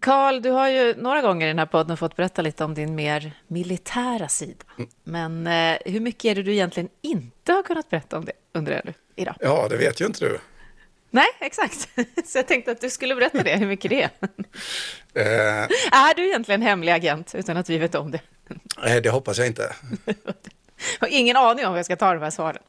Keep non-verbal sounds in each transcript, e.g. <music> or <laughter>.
Karl, du har ju några gånger i den här podden fått berätta lite om din mer militära sida. Mm. Men eh, hur mycket är det du egentligen inte har kunnat berätta om det, undrar du, idag? Ja, det vet ju inte du. Nej, exakt. <laughs> Så jag tänkte att du skulle berätta det, hur mycket det är. <laughs> Eh, är du egentligen hemlig agent utan att vi vet om det? Nej, det hoppas jag inte. <laughs> <laughs> Jag har ingen aning om hur jag ska ta de här svaren.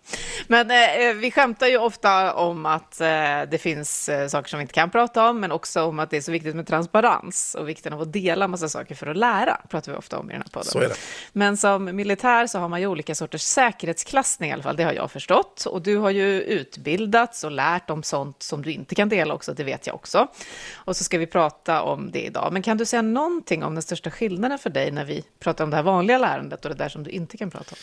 Men eh, vi skämtar ju ofta om att eh, det finns eh, saker som vi inte kan prata om, men också om att det är så viktigt med transparens och vikten av att dela massa saker för att lära, pratar vi ofta om i den här podden. Så är det. Men som militär så har man ju olika sorters säkerhetsklassning i alla fall, det har jag förstått. Och du har ju utbildats och lärt om sånt som du inte kan dela också, det vet jag också. Och så ska vi prata om det idag. Men kan du säga någonting om den största skillnaden för dig när vi pratar om det här vanliga lärandet och det där som du inte kan prata om?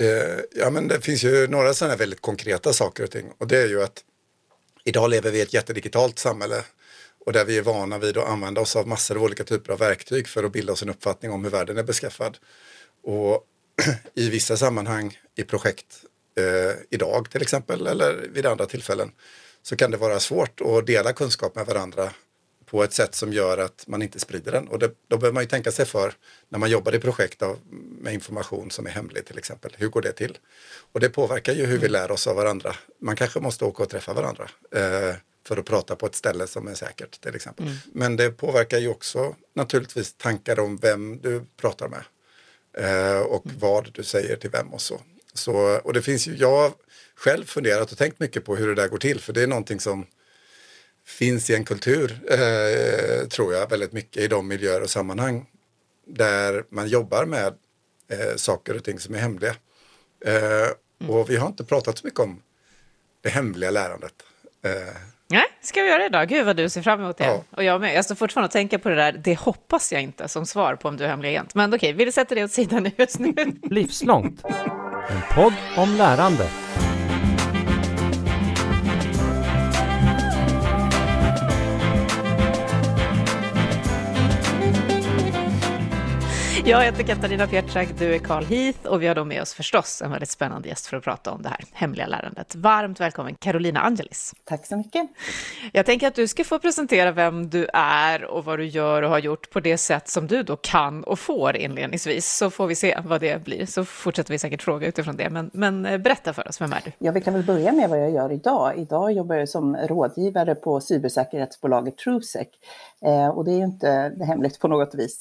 Eh, ja, men det finns ju några sådana väldigt konkreta saker och ting och det är ju att idag lever vi i ett jättedigitalt samhälle och där vi är vana vid att använda oss av massor av olika typer av verktyg för att bilda oss en uppfattning om hur världen är beskaffad. Och <clears throat> i vissa sammanhang i projekt eh, idag till exempel eller vid andra tillfällen så kan det vara svårt att dela kunskap med varandra på ett sätt som gör att man inte sprider den. Och det, då behöver man ju tänka sig för när man jobbar i projekt av, med information som är hemlig till exempel. Hur går det till? Och det påverkar ju hur vi lär oss av varandra. Man kanske måste åka och träffa varandra eh, för att prata på ett ställe som är säkert till exempel. Mm. Men det påverkar ju också naturligtvis tankar om vem du pratar med eh, och mm. vad du säger till vem och så. så. Och det finns ju, jag har själv funderat och tänkt mycket på hur det där går till för det är någonting som finns i en kultur, eh, tror jag, väldigt mycket i de miljöer och sammanhang där man jobbar med eh, saker och ting som är hemliga. Eh, mm. Och vi har inte pratat så mycket om det hemliga lärandet. Eh, Nej, ska vi göra det idag? Gud vad du ser fram emot det. Ja. Och jag med. Jag står fortfarande och tänker på det där, det hoppas jag inte som svar på om du är hemlig agent. Men okej, vi sätter det åt sidan just nu. Livslångt, en podd om lärande. Jag heter Katarina Pietrak, du är Carl Heath och vi har då med oss förstås en väldigt spännande gäst för att prata om det här hemliga lärandet. Varmt välkommen Carolina Angelis. Tack så mycket. Jag tänker att du ska få presentera vem du är och vad du gör och har gjort på det sätt som du då kan och får inledningsvis, så får vi se vad det blir. Så fortsätter vi säkert fråga utifrån det, men, men eh, berätta för oss, vem är du? Ja, vi kan väl börja med vad jag gör idag. Idag jobbar jag som rådgivare på cybersäkerhetsbolaget TrueSec Eh, och det är ju inte hemligt på något vis.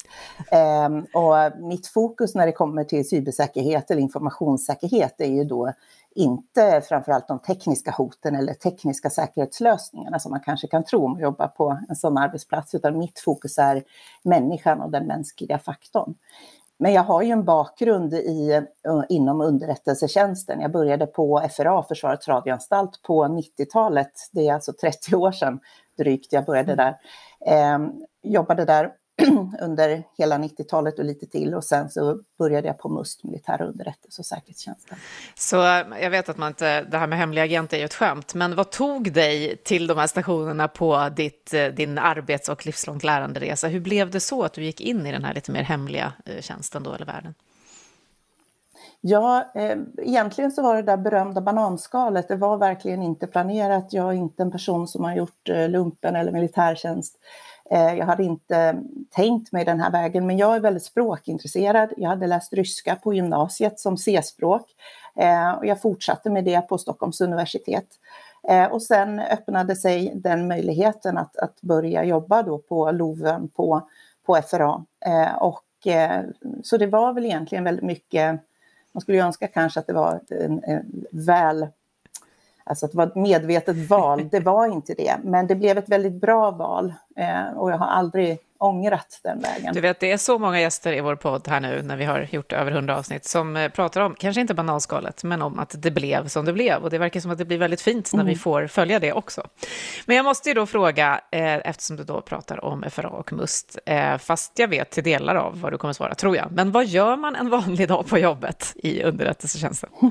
Eh, och mitt fokus när det kommer till cybersäkerhet eller informationssäkerhet är ju då inte framförallt de tekniska hoten eller tekniska säkerhetslösningarna som man kanske kan tro om att jobba på en sån arbetsplats, utan mitt fokus är människan och den mänskliga faktorn. Men jag har ju en bakgrund i, inom underrättelsetjänsten. Jag började på FRA, Försvarets radioanstalt, på 90-talet. Det är alltså 30 år sedan drygt jag började där. Eh, jobbade där <clears throat> under hela 90-talet och lite till och sen så började jag på MUST, militära underrättelse och säkerhetstjänsten. Så jag vet att man inte, det här med hemliga agenter är ju ett skämt, men vad tog dig till de här stationerna på ditt, eh, din arbets och livslångt lärande-resa? Hur blev det så att du gick in i den här lite mer hemliga eh, tjänsten då, eller världen? Ja, eh, egentligen så var det där berömda bananskalet, det var verkligen inte planerat. Jag är inte en person som har gjort eh, lumpen eller militärtjänst. Eh, jag hade inte tänkt mig den här vägen, men jag är väldigt språkintresserad. Jag hade läst ryska på gymnasiet som C-språk eh, och jag fortsatte med det på Stockholms universitet. Eh, och sen öppnade sig den möjligheten att, att börja jobba då på Loven på, på FRA. Eh, och, eh, så det var väl egentligen väldigt mycket man skulle önska kanske att det var en, en väl Alltså att det var ett medvetet val, det var inte det. Men det blev ett väldigt bra val eh, och jag har aldrig ångrat den vägen. Du vet, det är så många gäster i vår podd här nu, när vi har gjort över hundra avsnitt, som eh, pratar om, kanske inte banalskalet, men om att det blev som det blev. Och det verkar som att det blir väldigt fint när mm. vi får följa det också. Men jag måste ju då fråga, eh, eftersom du då pratar om FRA och MUST, eh, fast jag vet till delar av vad du kommer svara, tror jag. Men vad gör man en vanlig dag på jobbet i underrättelsetjänsten? <laughs>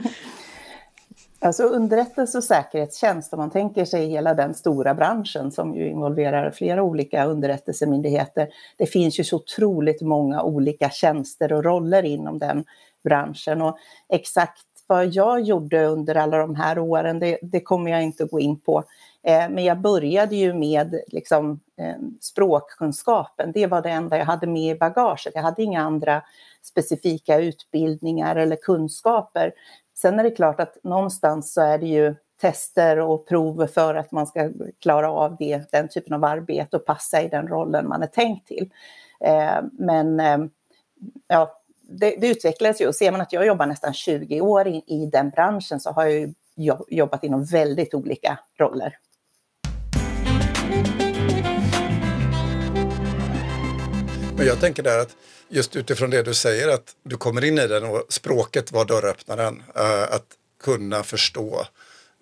Alltså underrättelse och säkerhetstjänst, om man tänker sig hela den stora branschen som ju involverar flera olika underrättelsemyndigheter. Det finns ju så otroligt många olika tjänster och roller inom den branschen och exakt vad jag gjorde under alla de här åren, det, det kommer jag inte att gå in på. Eh, men jag började ju med liksom, eh, språkkunskapen. Det var det enda jag hade med i bagaget. Jag hade inga andra specifika utbildningar eller kunskaper. Sen är det klart att någonstans så är det ju tester och prov för att man ska klara av det, den typen av arbete och passa i den rollen man är tänkt till. Eh, men eh, ja, det, det utvecklades ju och ser man att jag jobbar nästan 20 år i, i den branschen så har jag jobbat inom väldigt olika roller. Men jag tänker där att just utifrån det du säger att du kommer in i den och språket var dörröppnaren. Uh, att kunna förstå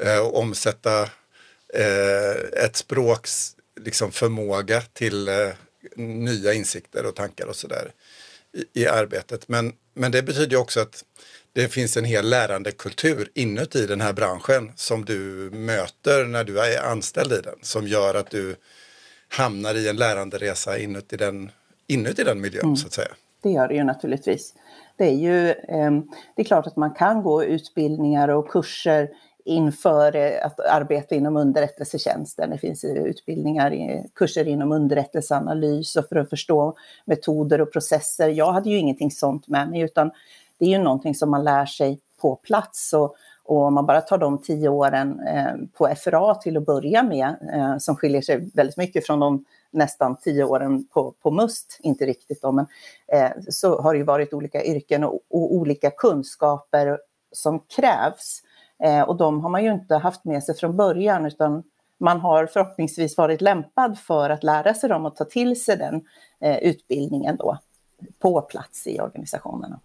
uh, och omsätta uh, ett språks liksom, förmåga till nya insikter och tankar och sådär i, i arbetet. Men, men det betyder också att det finns en hel lärandekultur inuti den här branschen som du möter när du är anställd i den som gör att du hamnar i en läranderesa inuti den, inuti den miljön mm. så att säga. Det gör det ju naturligtvis. Det är ju eh, det är klart att man kan gå utbildningar och kurser inför eh, att arbeta inom underrättelsetjänsten. Det finns utbildningar, kurser inom underrättelseanalys och för att förstå metoder och processer. Jag hade ju ingenting sånt med mig utan det är ju någonting som man lär sig på plats. Och, och om man bara tar de tio åren eh, på FRA till att börja med, eh, som skiljer sig väldigt mycket från de nästan tio åren på, på MUST, inte riktigt då, men eh, så har det ju varit olika yrken och, och olika kunskaper som krävs. Eh, och de har man ju inte haft med sig från början, utan man har förhoppningsvis varit lämpad för att lära sig dem och ta till sig den eh, utbildningen då på plats i organisationerna.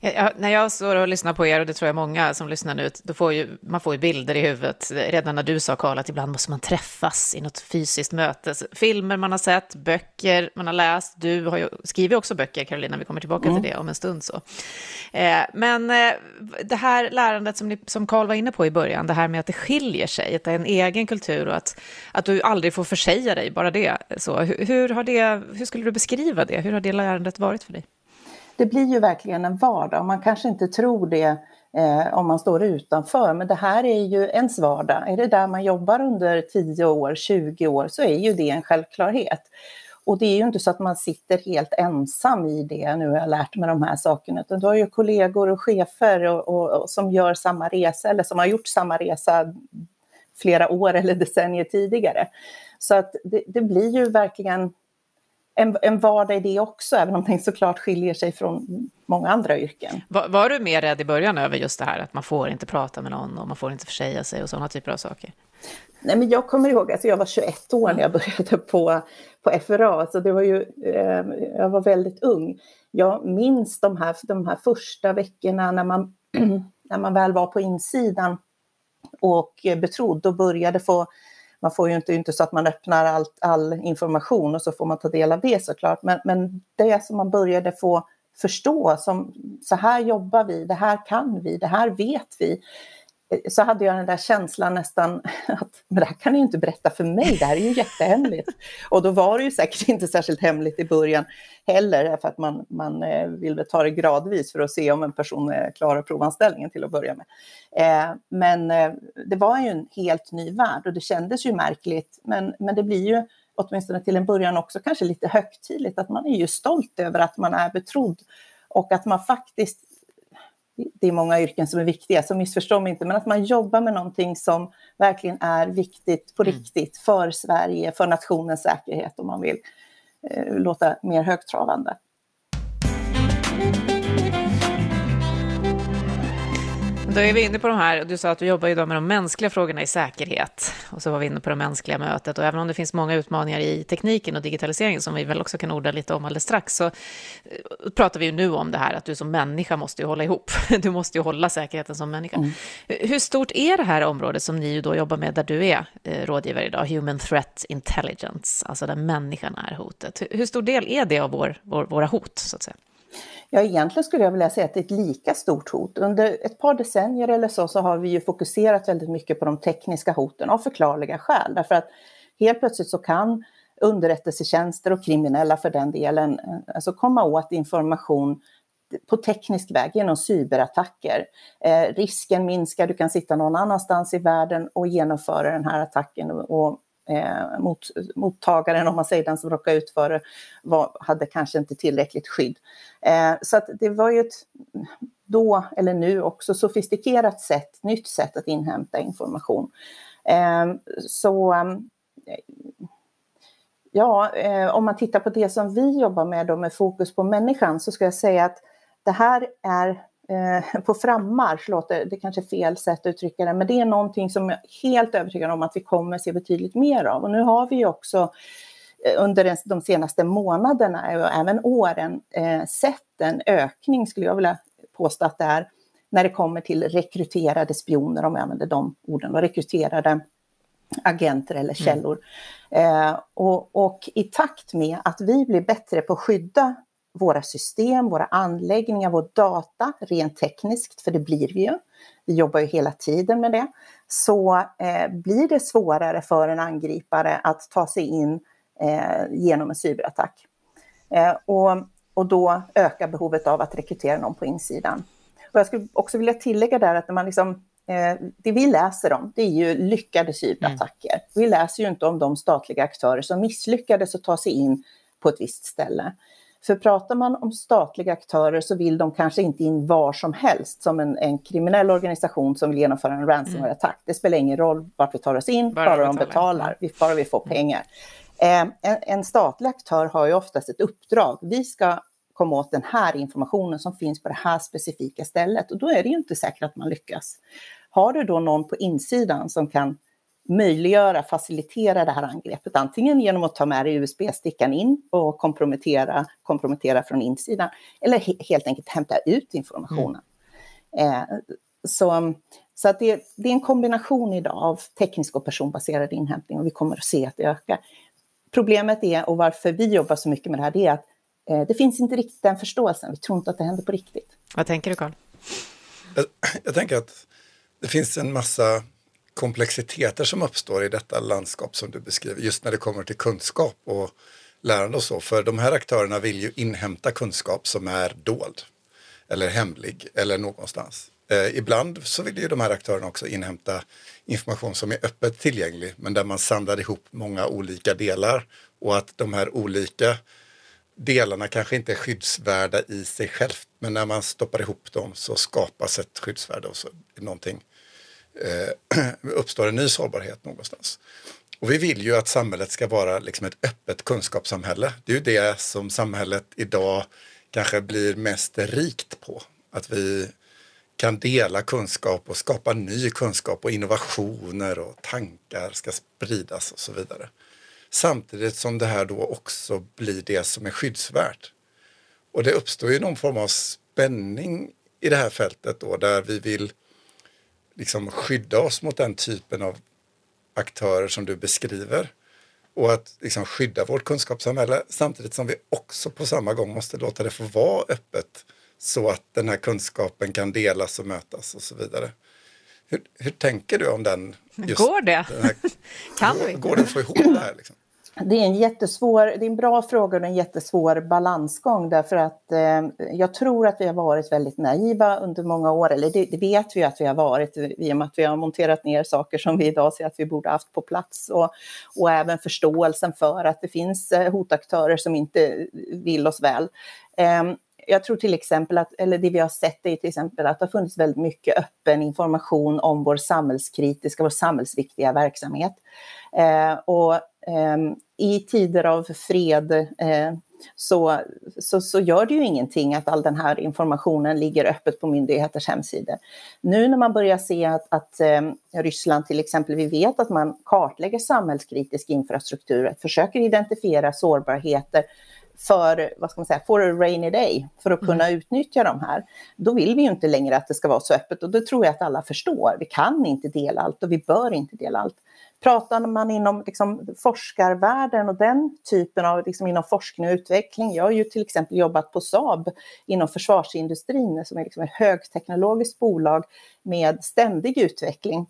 Ja, när jag står och lyssnar på er, och det tror jag många som lyssnar nu, då får ju, man får ju bilder i huvudet. Redan när du sa, Karl, att ibland måste man träffas i något fysiskt möte. Filmer man har sett, böcker man har läst. Du har ju skrivit också böcker, Carolina, vi kommer tillbaka mm. till det om en stund. så. Eh, men eh, det här lärandet som, ni, som Karl var inne på i början, det här med att det skiljer sig, att det är en egen kultur och att, att du aldrig får försäga dig, bara det. Så, hur, hur, har det, hur skulle du beskriva det? Hur har det lärandet varit för dig? Det blir ju verkligen en vardag. Man kanske inte tror det eh, om man står utanför, men det här är ju ens vardag. Är det där man jobbar under 10 år, 20 år, så är ju det en självklarhet. Och det är ju inte så att man sitter helt ensam i det, nu har jag lärt mig de här sakerna, utan du har ju kollegor och chefer och, och, och som gör samma resa, eller som har gjort samma resa flera år eller decennier tidigare. Så att det, det blir ju verkligen en, en vardag i det också, även om den såklart skiljer sig från många andra yrken. Var, var, du mer rädd i början över just det här att man får inte prata med någon och man får inte försäga sig och sådana typer av saker? Nej, men jag kommer ihåg, alltså jag var 21 år när jag började på, på FRA, så det var ju, eh, jag var väldigt ung. Jag minns de här, de här första veckorna när man, <clears throat> när man väl var på insidan och betrodd och började få man får ju inte, inte så att man öppnar allt, all information och så får man ta del av det såklart. Men, men det som man började få förstå, som så här jobbar vi, det här kan vi, det här vet vi så hade jag den där känslan nästan <laughs> att men det här kan ni ju inte berätta för mig, det här är ju jättehemligt. <laughs> Och då var det ju säkert inte särskilt hemligt i början heller, för att man, man eh, vill ta det gradvis för att se om en person klarar provanställningen till att börja med. Eh, men eh, det var ju en helt ny värld och det kändes ju märkligt, men, men det blir ju åtminstone till en början också kanske lite högtidligt, att man är ju stolt över att man är betrodd och att man faktiskt det är många yrken som är viktiga, så missförstå mig inte, men att man jobbar med någonting som verkligen är viktigt på mm. riktigt för Sverige, för nationens säkerhet om man vill eh, låta mer högtravande. Då är vi inne på de här, du sa att du jobbar idag med de mänskliga frågorna i säkerhet. Och så var vi inne på det mänskliga mötet. Och även om det finns många utmaningar i tekniken och digitaliseringen, som vi väl också kan orda lite om alldeles strax, så eh, pratar vi ju nu om det här att du som människa måste ju hålla ihop. <laughs> Du måste ju hålla säkerheten som människa. Mm. Hur stort är det här området som ni ju då jobbar med, där du är eh, rådgivare idag, Human Threat Intelligence, alltså där människan är hotet. Hur stor del är det av vår, vår, våra hot, så att säga? Ja, egentligen skulle jag vilja säga att det är ett lika stort hot. Under ett par decennier eller så, så har vi ju fokuserat väldigt mycket på de tekniska hoten av förklarliga skäl. Därför att helt plötsligt så kan underrättelsetjänster och kriminella för den delen eh, alltså komma åt information på teknisk väg genom cyberattacker. Eh, risken minskar, du kan sitta någon annanstans i världen och genomföra den här attacken och eh, mot, mottagaren, om man säger den som råkade ut för det, var, hade kanske inte tillräckligt skydd. Eh, så att det var ju ett då, eller nu också, sofistikerat sätt, nytt sätt att inhämta information. Eh, så eh, Ja, eh, om man tittar på det som vi jobbar med då med fokus på människan så ska jag säga att det här är eh, på frammarsch, låter det kanske är fel sätt att uttrycka det, men det är någonting som jag är helt övertygad om att vi kommer se betydligt mer av. Och nu har vi ju också eh, under de senaste månaderna och även åren eh, sett en ökning, skulle jag vilja påstå att det är, när det kommer till rekryterade spioner, om jag använder de orden, och rekryterade agenter eller mm. källor. Mm. Eh, och, och, i takt med att vi blir bättre på att skydda våra system, våra anläggningar, vår data rent tekniskt, för det blir vi ju. Vi jobbar ju hela tiden med det. Så eh, blir det svårare för en angripare att ta sig in eh, genom en cyberattack. Eh, och, och då ökar behovet av att rekrytera någon på insidan. Och jag skulle också vilja tillägga där att när man liksom Eh, det vi läser om, det är ju lyckade cyberattacker. Mm. Vi läser ju inte om de statliga aktörer som misslyckades att ta sig in på ett visst ställe. För pratar man om statliga aktörer så vill de kanske inte in var som helst som en, en kriminell organisation som vill genomföra en ransomware-attack. Mm. Det spelar ingen roll vart vi tar oss in, bara, bara de betalar, vi, bara vi får pengar. Eh, en, en, statlig aktör har ju oftast ett uppdrag. Vi ska komma åt den här informationen som finns på det här specifika stället och då är det ju inte säkert att man lyckas. Har du då någon på insidan som kan möjliggöra, facilitera det här angreppet, antingen genom att ta med dig USB-stickan in och kompromettera, kompromettera från insidan, eller he helt enkelt hämta ut informationen. Mm. Eh, så så att det, det, är en kombination idag av teknisk och personbaserad inhämtning och vi kommer att se att det ökar. Problemet är, och varför vi jobbar så mycket med det här, det är att eh, det finns inte riktigt den förståelsen. Vi tror inte att det händer på riktigt. Vad tänker du, Carl? Jag, jag tänker att det finns en massa komplexiteter som uppstår i detta landskap som du beskriver, just när det kommer till kunskap och lärande och så. För de här aktörerna vill ju inhämta kunskap som är dold eller hemlig eller någonstans. Eh, ibland så vill ju de här aktörerna också inhämta information som är öppet tillgänglig men där man samlar ihop många olika delar och att de här olika delarna kanske inte är skyddsvärda i sig självt men när man stoppar ihop dem så skapas ett skyddsvärde och så någonting eh, <clears throat> uppstår en ny sårbarhet någonstans. Och vi vill ju att samhället ska vara liksom ett öppet kunskapssamhälle. Det är ju det som samhället idag kanske blir mest rikt på. Att vi kan dela kunskap och skapa ny kunskap och innovationer och tankar ska spridas och så vidare. Samtidigt som det här då också blir det som är skyddsvärt. Och det uppstår ju någon form av spänning i det här fältet då där vi vill liksom skydda oss mot den typen av aktörer som du beskriver och att liksom skydda vårt kunskapssamhälle samtidigt som vi också på samma gång måste låta det få vara öppet så att den här kunskapen kan delas och mötas och så vidare. Hur, hur tänker du om den? går det? Här, <laughs> kan går, går det att få ihop det här? Liksom? Det är en jättesvår, det är en bra fråga och en jättesvår balansgång därför att eh, jag tror att vi har varit väldigt naiva under många år, eller det, det, vet vi att vi har varit i och med att vi har monterat ner saker som vi idag ser att vi borde haft på plats och, och även förståelsen för att det finns eh, hotaktörer som inte vill oss väl. Eh, jag tror till exempel att, eller det vi har sett är till exempel att det har funnits väldigt mycket öppen information om vår samhällskritiska, vår samhällsviktiga verksamhet. Eh, och ehm, i tider av fred eh, så, så, så, gör det ju ingenting att all den här informationen ligger öppet på myndigheters hemsidor. Nu när man börjar se att, att eh, Ryssland till exempel, vi vet att man kartlägger samhällskritisk infrastruktur, försöker identifiera sårbarheter för, vad ska man säga, for a rainy day, för att kunna mm. utnyttja de här. Då vill vi ju inte längre att det ska vara så öppet och det tror jag att alla förstår. Vi kan inte dela allt och vi bör inte dela allt. Pratar man inom liksom, forskarvärlden och den typen av liksom, inom forskning och utveckling. Jag har ju till exempel jobbat på Saab inom försvarsindustrin som är liksom ett högteknologiskt bolag med ständig utveckling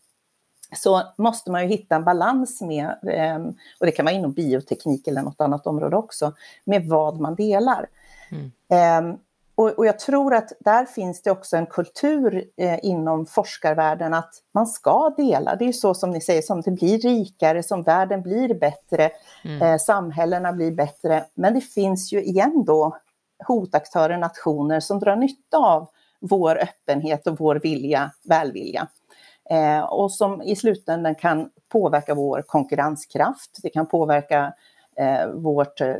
så måste man ju hitta en balans med, ehm, och det kan vara inom bioteknik eller något annat område också, med vad man delar. Mm. Och, och, jag tror att där finns det också en kultur eh, inom forskarvärlden att man ska dela. Det är så som ni säger, som det blir rikare, som världen blir bättre, mm. eh, samhällena blir bättre. Men det finns ju igen då hotaktörer, nationer som drar nytta av vår öppenhet och vår vilja, välvilja. Eh, och som i slutändan kan påverka vår konkurrenskraft, det kan påverka Eh, vårt, eh,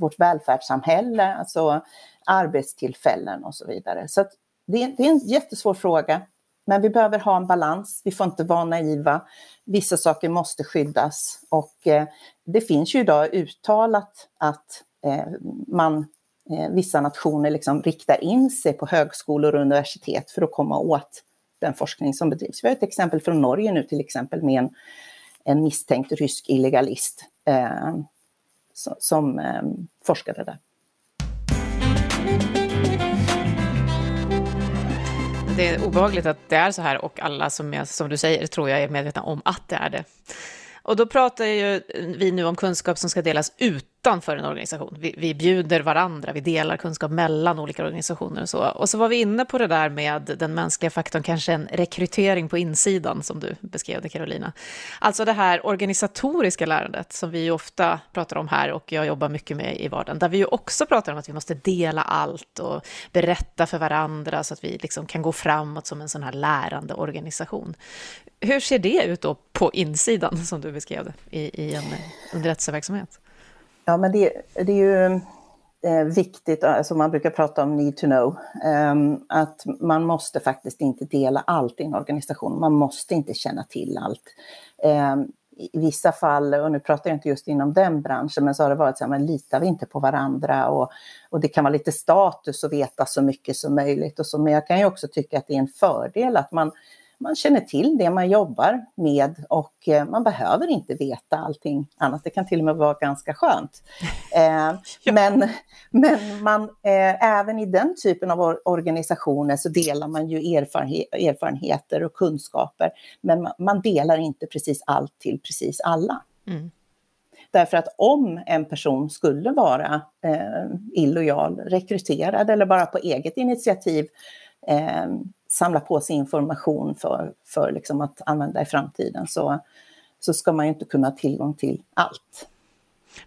vårt välfärdssamhälle, alltså arbetstillfällen och så vidare. Så det, det, är en jättesvår fråga, men vi behöver ha en balans. Vi får inte vara naiva. Vissa saker måste skyddas och eh, det finns ju idag uttalat att eh, man eh, vissa nationer liksom riktar in sig på högskolor och universitet för att komma åt den forskning som bedrivs. Vi har ett exempel från Norge nu till exempel med en, en misstänkt rysk illegalist eh, som, eh, forskade där. Det är obehagligt att det är så här och alla som, jag, som du säger tror jag är medvetna om att det är det. Och då pratar ju vi nu om kunskap som ska delas ut utanför en organisation. Vi, vi bjuder varandra, vi delar kunskap mellan olika organisationer och så. Och så var vi inne på det där med den mänskliga faktorn, kanske en rekrytering på insidan som du beskrev det Carolina. Alltså det här organisatoriska lärandet som vi ju ofta pratar om här och jag jobbar mycket med i vardagen, där vi ju också pratar om att vi måste dela allt och berätta för varandra så att vi liksom kan gå framåt som en sån här lärande organisation. Hur ser det ut då på insidan som du beskrev det i, i en underrättelseverksamhet? Ja, men det, det är ju eh, viktigt, alltså man brukar prata om need to know, ehm, att man måste faktiskt inte dela allt i en organisation. Man måste inte känna till allt. Ehm, I vissa fall, och nu pratar jag inte just inom den branschen, men så har det varit så här, men litar vi inte på varandra? Och, och det kan vara lite status att veta så mycket som möjligt. Och så, men jag kan ju också tycka att det är en fördel att man man känner till det man jobbar med och eh, man behöver inte veta allting annat. Det kan till och med vara ganska skönt. <laughs> Eh, ja. men, men man, eh, även i den typen av organisationer så delar man ju erfarenhet, erfarenheter och kunskaper. Men man, man, delar inte precis allt till precis alla. Mm. Därför att om en person skulle vara eh, illojal, rekryterad eller bara på eget initiativ eh, samla på sig information för, för liksom att använda i framtiden så, så ska man ju inte kunna ha tillgång till allt.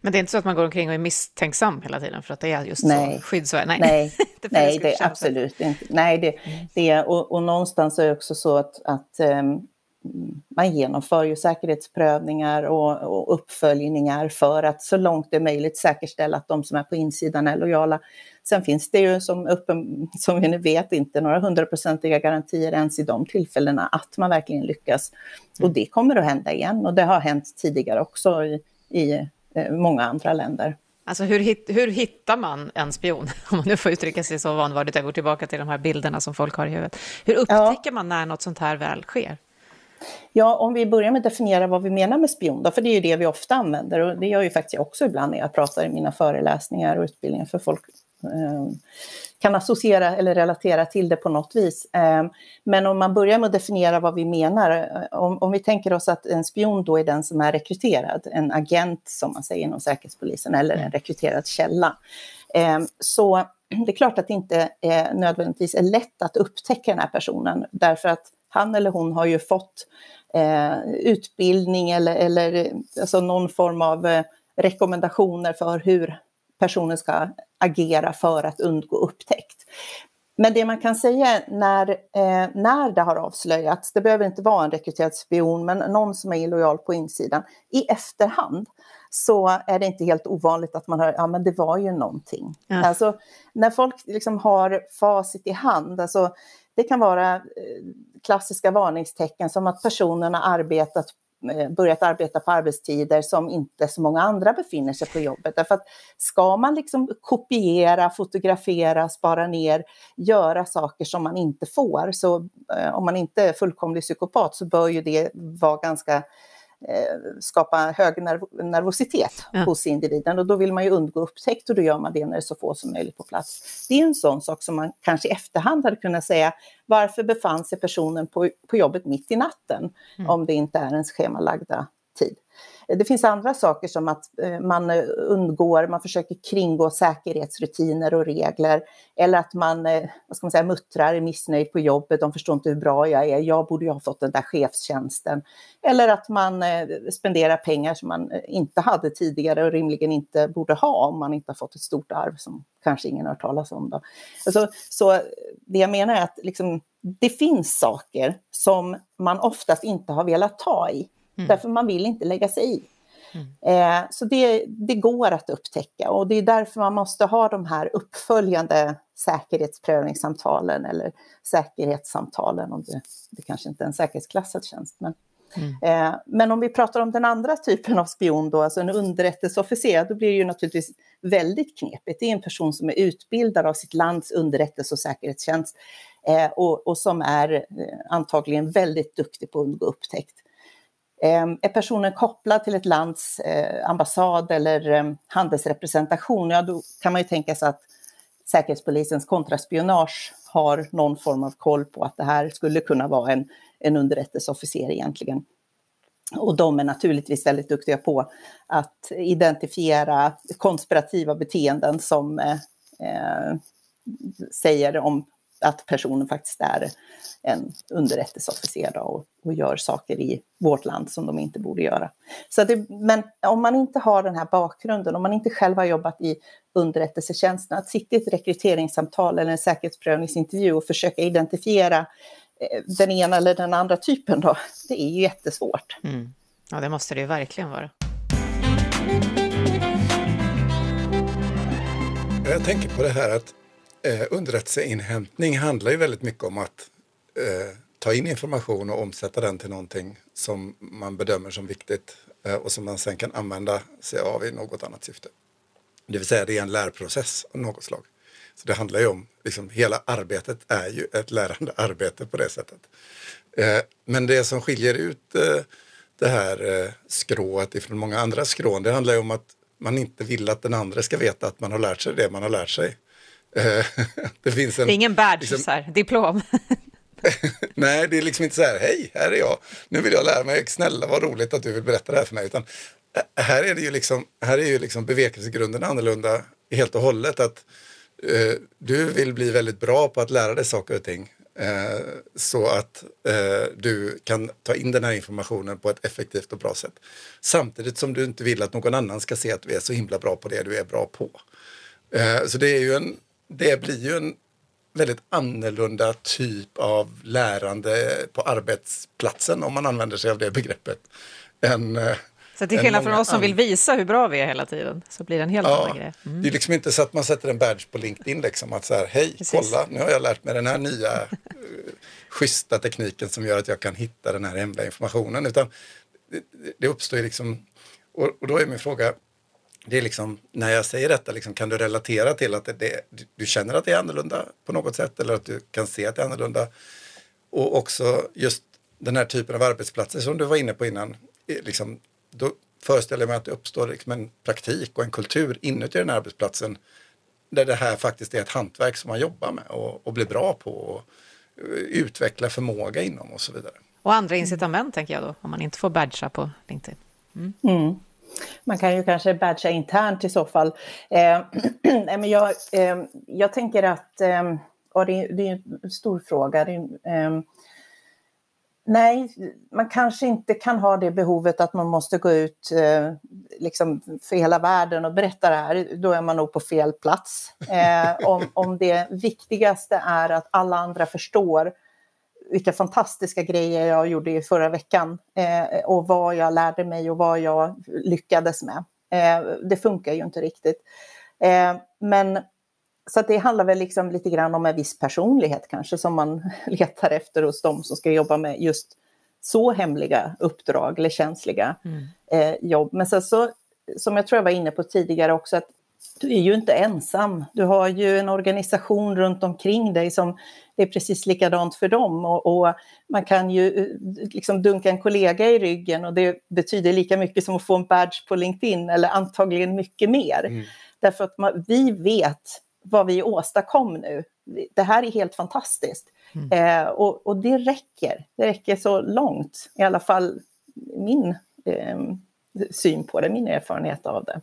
Men det är inte så att man går omkring och är misstänksam hela tiden för att det är just nej. så skyddsvärd? Nej, nej, <laughs> det, nej, det är absolut inte. Nej, det, det, och, och någonstans är det också så att, att um, man genomför ju säkerhetsprövningar och, och, uppföljningar för att så långt det är möjligt säkerställa att de som är på insidan är lojala. Sen finns det ju som, uppen, som vi nu vet inte några hundraprocentiga garantier ens i de tillfällena att man verkligen lyckas. Och det kommer att hända igen och det har hänt tidigare också i, i eh, många andra länder. Alltså hur, hur hittar man en spion? <laughs> Om man nu får uttrycka sig så vanvördigt, jag går tillbaka till de här bilderna som folk har i huvudet. Hur upptäcker ja. man när något sånt här väl sker? Ja, om vi börjar med att definiera vad vi menar med spion, då, för det är ju det vi ofta använder och det gör ju faktiskt jag också ibland när jag pratar i mina föreläsningar och utbildningar för folk kan associera eller relatera till det på något vis. Eh, men om man börjar med att definiera vad vi menar, eh, om, om vi tänker oss att en spion då är den som är rekryterad, en agent som man säger inom Säkerhetspolisen eller en rekryterad källa, så det är klart att det inte är nödvändigtvis är lätt att upptäcka den här personen därför att han eller hon har ju fått eh, utbildning eller, eller alltså någon form av eh, rekommendationer för hur personen ska agera för att undgå upptäckt. Men det man kan säga när, eh, när det har avslöjats, det behöver inte vara en rekryterad spion, men någon som är illojal på insidan, i efterhand så är det inte helt ovanligt att man hör, ja men det var ju någonting. Ja. Alltså när folk liksom har facit i hand, alltså det kan vara eh, klassiska varningstecken som att personen har arbetat Eh, börjat arbeta på arbetstider som inte så många andra befinner sig på jobbet. Därför att ska man liksom kopiera, fotografera, spara ner, göra saker som man inte får, så eh, om man inte är fullkomlig psykopat så bör ju det vara ganska skapa hög nerv nervositet ja. hos individen och då vill man ju undgå upptäckt och då gör man det när det är så få som möjligt på plats. Det är en sån sak som man kanske i efterhand hade kunnat säga, varför befann sig personen på, på jobbet mitt i natten mm. om det inte är ens schemalagda tid. Eh, det finns andra saker som att eh, man eh, undgår, man försöker kringgå säkerhetsrutiner och regler. Eller att man, vad ska man säga, muttrar, är missnöjd på jobbet, de förstår inte hur bra jag är, jag borde ju ha fått den där chefstjänsten. Eller att man spenderar pengar som man inte hade tidigare och rimligen inte borde ha om man inte har fått ett stort arv som kanske ingen har hört talas om. Då. Alltså, så det jag menar är att liksom, det finns saker som man oftast inte har velat ta i. Mm. Därför man vill inte lägga sig i. Mm. Eh, så det, det går att upptäcka och det är därför man måste ha de här uppföljande säkerhetsprövningssamtalen eller säkerhetssamtalen, om det, det kanske inte är en säkerhetsklassad tjänst. Men, mm. eh, men om vi pratar om den andra typen av spion, då, alltså en underrättelseofficer, då blir det ju naturligtvis väldigt knepigt. Det är en person som är utbildad av sitt lands underrättelse och säkerhetstjänst eh, och, och, som är eh, antagligen väldigt duktig på att undgå upptäckt. Ehm, är personen kopplad till ett lands eh, ambassad eller ehm, handelsrepresentation, ja då kan man ju tänka sig att Säkerhetspolisens kontraspionage har någon form av koll på att det här skulle kunna vara en, en underrättelseofficer egentligen. Och de är naturligtvis väldigt duktiga på att identifiera konspirativa beteenden som eh, eh säger om att personen faktiskt är en underrättelseofficer och, och gör saker i vårt land som de inte borde göra. Så det, men om man inte har den här bakgrunden, om man inte själv har jobbat i underrättelsetjänsten, att sitta i ett rekryteringssamtal eller en säkerhetsprövningsintervju och försöka identifiera eh, den ena eller den andra typen då, det är ju jättesvårt. Mm. Ja, det måste det ju verkligen vara. Jag tänker på det här att eh, underrättelseinhämtning handlar ju väldigt mycket om att eh, ta in information och omsätta den till någonting som man bedömer som viktigt eh, och som man sen kan använda sig av i något annat syfte. Det vill säga det är en lärprocess av något slag. Så det handlar ju om, liksom, hela arbetet är ju ett lärande arbete på det sättet. Eh, men det som skiljer ut eh, det här eh, skrået ifrån många andra skrån, det handlar ju om att man inte vill att den andra ska veta att man har lärt sig det man har lärt sig. Eh, <laughs> det finns en... Det är ingen badge, liksom, så här, diplom. <laughs> Nej, det är liksom inte så här, hej, här är jag, nu vill jag lära mig, snälla vad roligt att du vill berätta det här för mig. Utan eh, här är det ju liksom, här är ju liksom bevekelsegrunden annorlunda helt och hållet. Att eh, du vill bli väldigt bra på att lära dig saker och ting. Eh, så att eh, du kan ta in den här informationen på ett effektivt och bra sätt. Samtidigt som du inte vill att någon annan ska se att du är så himla bra på det du är bra på. Eh, så det är ju en det blir ju en väldigt annorlunda typ av lärande på arbetsplatsen om man använder sig av det begreppet. Än, eh, så till skillnad från oss som vill visa hur bra vi är hela tiden så blir det en helt ja, annan grej. Mm. Det är liksom inte så att man sätter en badge på LinkedIn liksom att så här, hej, Precis. kolla, nu har jag lärt mig den här nya uh, schyssta tekniken som gör att jag kan hitta den här hemliga informationen. Utan det, det uppstår liksom, och, och då är min fråga, det är liksom, när jag säger detta, liksom, kan du relatera till att det, det, du känner att det är annorlunda på något sätt eller att du kan se att det är annorlunda? Och också just den här typen av arbetsplatser som du var inne på innan, liksom, då föreställer jag mig att det uppstår liksom en praktik och en kultur inuti den här arbetsplatsen där det här faktiskt är ett hantverk som man jobbar med och, och blir bra på och utveckla förmåga inom och så vidare. Och andra incitament tänker jag då, om man inte får badga på LinkedIn. Mm. Mm. Man kan ju kanske badga internt i så fall. Eh, <clears throat> men jag, eh, jag tänker att, eh, och det, det, är en stor fråga. Det, eh, nej, man kanske inte kan ha det behovet att man måste gå ut eh, liksom för hela världen och berätta det här. Då är man nog på fel plats. Eh, om, om det viktigaste är att alla andra förstår vilka fantastiska grejer jag gjorde i förra veckan eh, och vad jag lärde mig och vad jag lyckades med. Eh, det funkar ju inte riktigt. Eh, men så det handlar väl liksom lite grann om en viss personlighet kanske som man <laughs> letar efter hos de som ska jobba med just så hemliga uppdrag eller känsliga mm. Eh, jobb. Men sen så, som jag tror jag var inne på tidigare också, att du är ju inte ensam. Du har ju en organisation runt omkring dig som det är precis likadant för dem. Och, och, man kan ju eh, liksom dunka en kollega i ryggen och det betyder lika mycket som att få en badge på LinkedIn eller antagligen mycket mer. Mm. Därför att man, vi vet vad vi åstadkom nu. Det här är helt fantastiskt. Mm. Eh, och, och, det räcker. Det räcker så långt, i alla fall min eh, syn på det, min erfarenhet av det.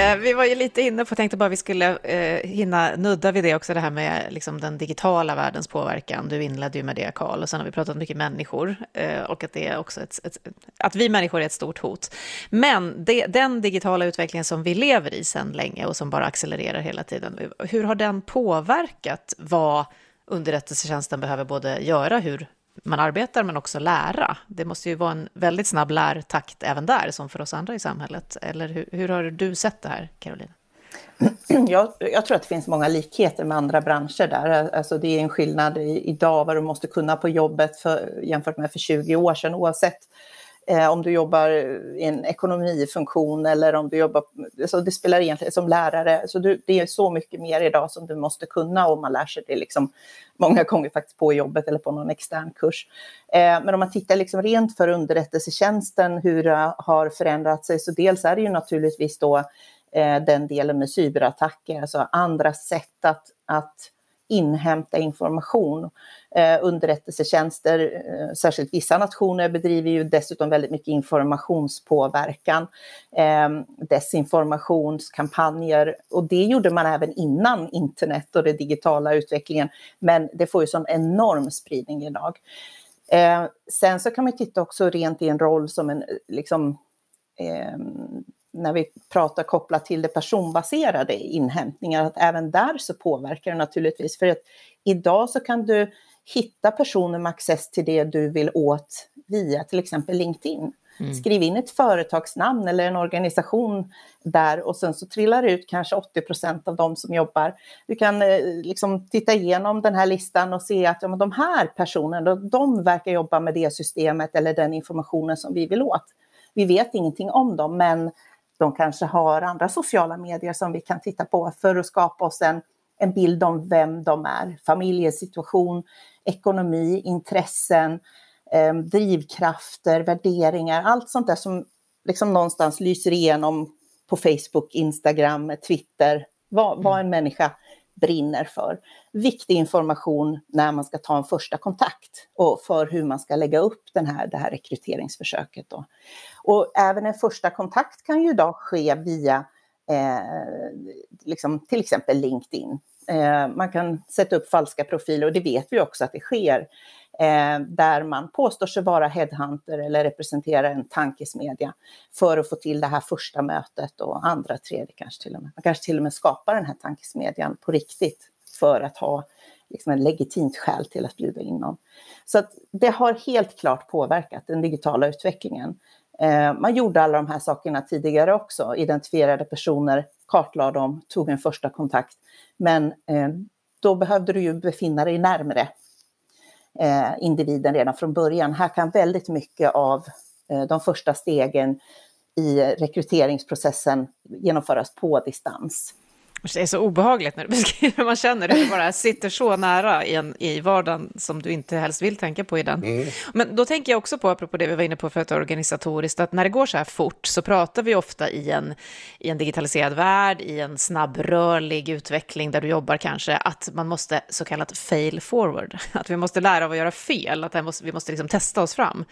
Eh, vi var ju lite inne på, tänkte bara vi skulle eh, hinna nudda vid det också, det här med liksom, den digitala världens påverkan. Du inledde ju med det, Karl, och sen har vi pratat mycket människor eh, och att det är också ett, ett, att vi människor är ett stort hot. Men det, den digitala utvecklingen som vi lever i sedan länge och som bara accelererar hela tiden, hur har den påverkat vad underrättelsetjänsten behöver både göra, hur man arbetar men också lära. Det måste ju vara en väldigt snabb lärtakt även där som för oss andra i samhället. Eller hur, hur har du sett det här, Caroline? <clears throat> Jag, jag, tror att det finns många likheter med andra branscher där. Alltså det är en skillnad i, idag vad du måste kunna på jobbet för, jämfört med för 20 år sedan oavsett Eh, om du jobbar i en ekonomifunktion eller om du jobbar, så det spelar egentligen som lärare, så du, det är så mycket mer idag som du måste kunna och man lär sig det liksom många gånger faktiskt på jobbet eller på någon extern kurs. Eh, men om man tittar liksom rent för underrättelsetjänsten, hur det har förändrat sig, så dels är det ju naturligtvis då eh, den delen med cyberattacker, alltså andra sätt att, att inhämta information. Eh, underrättelsetjänster, eh, särskilt vissa nationer, bedriver ju dessutom väldigt mycket informationspåverkan, eh, desinformationskampanjer och det gjorde man även innan internet och den digitala utvecklingen. Men det får ju sån enorm spridning idag. Eh, sen så kan man titta också rent i en roll som en liksom, eh, när vi pratar kopplat till det personbaserade inhämtningar, att även där så påverkar det naturligtvis. För att idag så kan du hitta personer med access till det du vill åt via till exempel LinkedIn. Mm. Skriv in ett företagsnamn eller en organisation där och sen så trillar det ut kanske 80 procent av de som jobbar. Du kan eh, liksom titta igenom den här listan och se att ja, de här personerna, de verkar jobba med det systemet eller den informationen som vi vill åt. Vi vet ingenting om dem, men de kanske har andra sociala medier som vi kan titta på för att skapa oss en, en bild om vem de är. Familjesituation, ekonomi, intressen, eh, drivkrafter, värderingar, allt sånt där som liksom någonstans lyser igenom på Facebook, Instagram, Twitter, vad, vad en människa brinner för. Viktig information när man ska ta en första kontakt och för hur man ska lägga upp den här, det här rekryteringsförsöket. Då. Och även en första kontakt kan ju idag ske via eh, liksom, till exempel LinkedIn. Eh, man kan sätta upp falska profiler och det vet vi också att det sker. Eh, där man påstår sig vara headhunter eller representera en tankesmedja för att få till det här första mötet och andra, tredje kanske till och med. Man kanske till och med skapar den här tankesmedjan på riktigt för att ha liksom en legitimt skäl till att bjuda in någon. Så att det har helt klart påverkat den digitala utvecklingen. Eh, man gjorde alla de här sakerna tidigare också, identifierade personer, kartlade dem, tog en första kontakt. Men eh, då behövde du ju befinna dig närmre eh, individen redan från början. Här kan väldigt mycket av de första stegen i rekryteringsprocessen genomföras på distans. Det är så obehagligt när du <laughs> beskriver hur man känner det, du bara sitter så nära i, en, i vardagen som du inte helst vill tänka på i den. Mm. Men då tänker jag också på, apropå det vi var inne på för att organisatoriskt, att när det går så här fort så pratar vi ofta i en, i en digitaliserad värld, i en snabbrörlig utveckling där du jobbar kanske, att man måste så kallat fail forward, <laughs> att vi måste lära av att göra fel, att vi måste liksom testa oss fram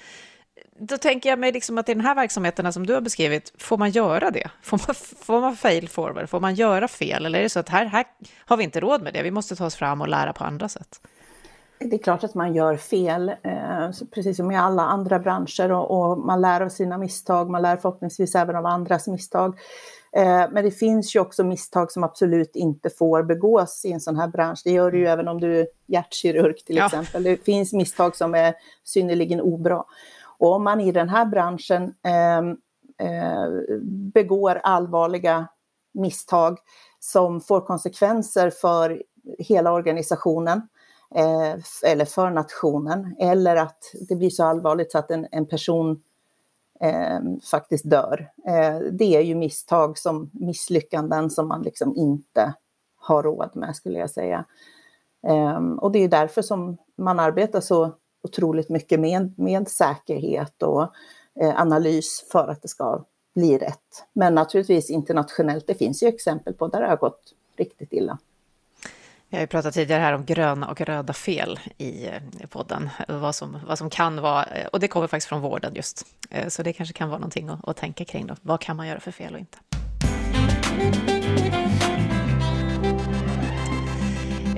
då tänker jag mig liksom att i den här verksamheterna som du har beskrivit, får man göra det? Får man, får man fail forward? Får man göra fel? Eller är det så att här, här har vi inte råd med det, vi måste ta oss fram och lära på andra sätt? Det är klart att man gör fel, eh, precis som i alla andra branscher och, man lär av sina misstag, man lär förhoppningsvis även av andras misstag. Eh, men det finns ju också misstag som absolut inte får begås i en sån här bransch. Det gör det ju mm. även om du är hjärtkirurg till ja. exempel. Det finns misstag som är synnerligen obra. Och om man i den här branschen eh, eh, begår allvarliga misstag som får konsekvenser för hela organisationen eh, eller för nationen eller att det blir så allvarligt så att en, en person eh, faktiskt dör. Eh, det är ju misstag som misslyckanden som man liksom inte har råd med skulle jag säga. Eh, och det är därför som man arbetar så otroligt mycket med, med säkerhet och eh, analys för att det ska bli rätt. Men naturligtvis internationellt, det finns ju exempel på där det har gått riktigt illa. Vi har ju pratat tidigare här om gröna och röda fel i, i podden, vad som, vad som kan vara, eh, och det kommer faktiskt från vården just, eh, så det kanske kan vara någonting att, att tänka kring då. Vad kan man göra för fel och inte?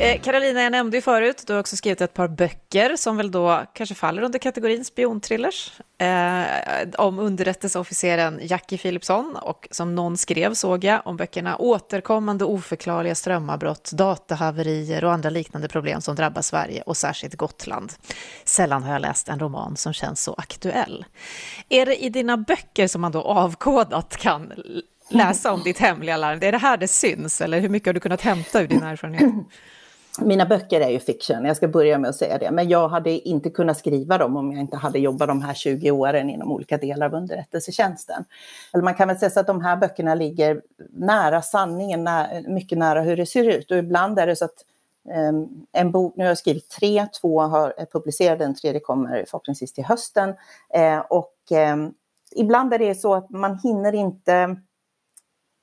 Eh, Carolina, jag nämnde ju förut, du har också skrivit ett par böcker som väl då kanske faller under kategorin spionthrillers. Eh, om underrättelseofficeren Jackie Philipsson och som någon skrev såg jag om böckerna Återkommande oförklarliga strömavbrott, datahaverier och andra liknande problem som drabbar Sverige och särskilt Gotland. Sällan har jag läst en roman som känns så aktuell. Är det i dina böcker som man då avkodat kan läsa om ditt hemliga larm? Är det här det syns eller hur mycket har du kunnat hämta ur din erfarenhet? Mina böcker är ju fiction, jag ska börja med att säga det. Men jag hade inte kunnat skriva dem om jag inte hade jobbat de här 20 åren inom olika delar av underrättelsetjänsten. Eller man kan väl säga så att de här böckerna ligger nära sanningen, mycket nära hur det ser ut. Och ibland är det så att um, en bok, nu har jag skrivit tre, två har eh, publicerats, den tredje kommer förhoppningsvis till hösten. Eh, och um, ibland är det så att man hinner inte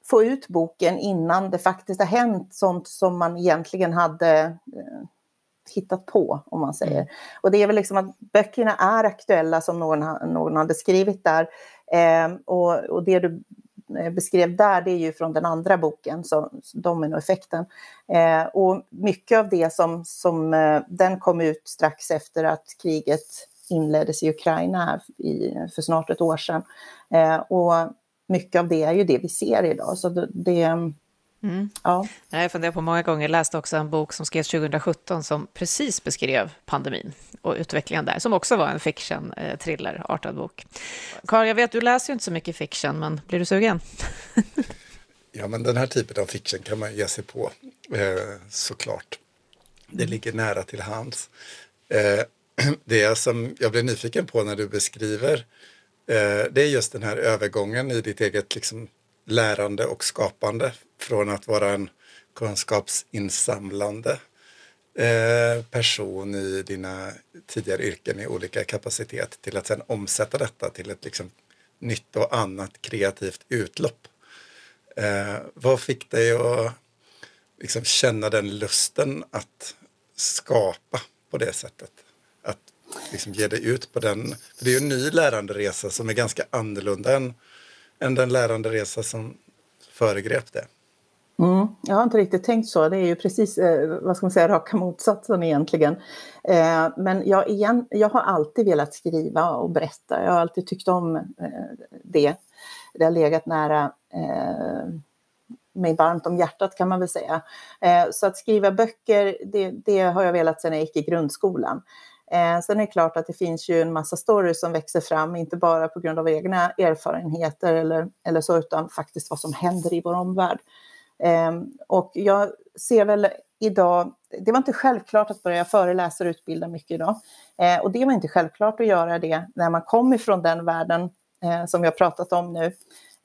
få ut boken innan det faktiskt har hänt sånt som man egentligen hade eh, hittat på, om man säger. Mm. Och det är väl liksom att böckerna är aktuella som någon, någon hade skrivit där. Eh, och, och det du eh, beskrev där, det är ju från den andra boken, så, Dominoeffekten. Eh, och mycket av det som, som eh, den kom ut strax efter att kriget inleddes i Ukraina i, för snart ett år sedan. Eh, och mycket av det är ju det vi ser idag. Så det, det mm. ja. Jag funderar på många gånger, läste också en bok som skrevs 2017 som precis beskrev pandemin och utvecklingen där, som också var en fiction, eh, thriller-artad bok. Karl, jag vet du läser ju inte så mycket fiction, men blir du sugen? <laughs> ja, men den här typen av fiction kan man ge sig på, eh, såklart. Det mm. ligger nära till hands. Eh, <clears throat> det som jag blev nyfiken på när du beskriver Eh, Eh, det är just den här övergången i ditt eget liksom, lärande och skapande från att vara en kunskapsinsamlande eh, person i dina tidigare yrken i olika kapacitet till att sen omsätta detta till ett liksom, nytt och annat kreativt utlopp. Eh, vad fick dig att liksom, känna den lusten att skapa på det sättet? Liksom ge dig ut på den. För det är ju en ny läranderesa som är ganska annorlunda än, än den läranderesa som föregrep det. Mm, jag har inte riktigt tänkt så. Det är ju precis eh, vad ska man säga, raka motsatsen egentligen. Eh, men jag, igen, jag har alltid velat skriva och berätta. Jag har alltid tyckt om eh, det. Det har legat nära eh, mig varmt om hjärtat kan man väl säga. Eh, så att skriva böcker, det, det, har jag velat sedan jag gick i grundskolan. Eh, sen är det klart att det finns ju en massa stories som växer fram, inte bara på grund av egna erfarenheter eller, eller så, utan faktiskt vad som händer i vår omvärld. Eh, och jag ser väl idag, det var inte självklart att börja föreläsa och utbilda mycket idag. Eh, och det var inte självklart att göra det när man kom ifrån den världen eh, som vi har pratat om nu.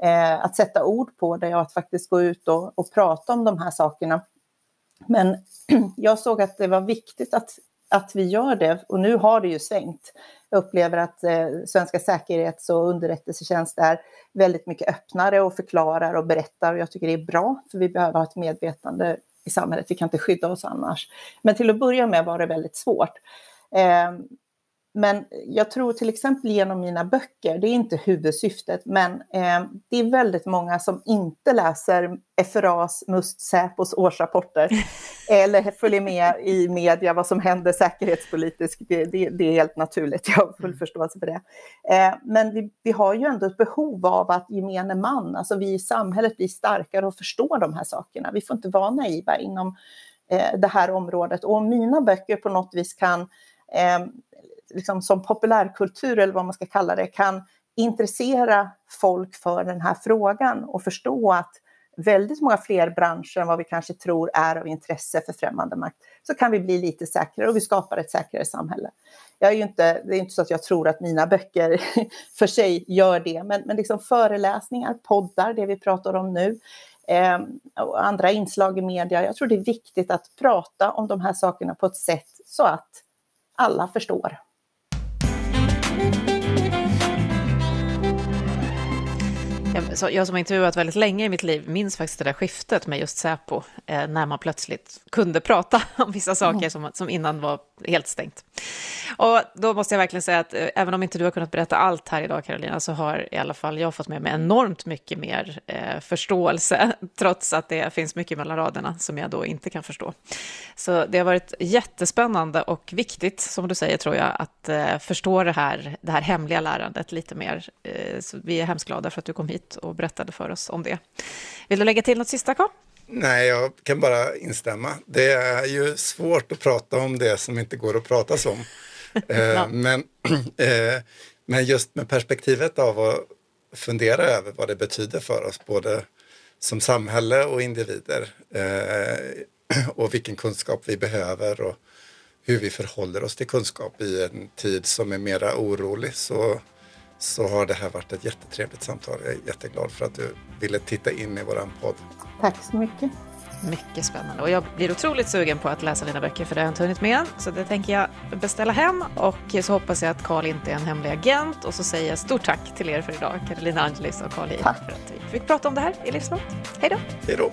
Eh, att sätta ord på det och att faktiskt gå ut och, och prata om de här sakerna. Men <clears throat> jag såg att det var viktigt att att vi gör det. Och nu har det ju svängt. Jag upplever att eh, svenska säkerhets och underrättelsetjänst är väldigt mycket öppnare och förklarar och berättar. Och jag tycker det är bra, för vi behöver ha ett medvetande i samhället. Vi kan inte skydda oss annars. Men till att börja med var det väldigt svårt. Eh, men jag tror till exempel genom mina böcker, det är inte huvudsyftet, men eh, det är väldigt många som inte läser FRAs, MUST, Säpos årsrapporter <laughs> eller följer med i media vad som händer säkerhetspolitiskt. Det, det, det är helt naturligt, jag har full mm. förståelse för det. Eh, men vi, vi, har ju ändå ett behov av att gemene man, alltså vi i samhället blir starkare och förstår de här sakerna. Vi får inte vara naiva inom eh, det här området. Och om mina böcker på något vis kan eh, liksom som populärkultur eller vad man ska kalla det kan intressera folk för den här frågan och förstå att väldigt många fler branscher än vad vi kanske tror är av intresse för främmande makt, så kan vi bli lite säkrare och vi skapar ett säkrare samhälle. Jag är ju inte, det är inte så att jag tror att mina böcker <laughs> för sig gör det, men, men liksom föreläsningar, poddar, det vi pratar om nu, eh, och andra inslag i media. Jag tror det är viktigt att prata om de här sakerna på ett sätt så att alla förstår. Jag, jag som har intervjuat väldigt länge i mitt liv minns faktiskt det där skiftet med just Säpo, eh, när man plötsligt kunde prata <laughs> om vissa saker mm. som, som innan var helt stängt. Och då måste jag verkligen säga att eh, även om inte du har kunnat berätta allt här idag, Carolina, så har i alla fall jag fått med mig enormt mycket mer eh, förståelse, <laughs> trots att det finns mycket mellan raderna som jag då inte kan förstå. Så det har varit jättespännande och viktigt, som du säger, tror jag, att eh, förstå det här, det här hemliga lärandet lite mer. Eh, så vi är hemskt glada för att du kom hit och berättade för oss om det. Vill du lägga till något sista, Carl? Nej, jag kan bara instämma. Det är ju svårt att prata om det som inte går att prata om. <laughs> eh, men, <clears throat> eh, men just med perspektivet av att fundera över vad det betyder för oss, både som samhälle och individer. Eh, <clears throat> och vilken kunskap vi behöver och hur vi förhåller oss till kunskap i en tid som är mera orolig. Så så har det här varit ett jättetrevligt samtal. Jag är jätteglad för att du ville titta in i våran podd. Tack så mycket. Mycket spännande och jag blir otroligt sugen på att läsa dina böcker för det har jag inte hunnit med Så det tänker jag beställa hem och så hoppas jag att Karl inte är en hemlig agent och så säger jag stort tack till er för idag, Carolina Angelis och Karl för att vi fick prata om det här i Livslångt. Hej då! Hej då!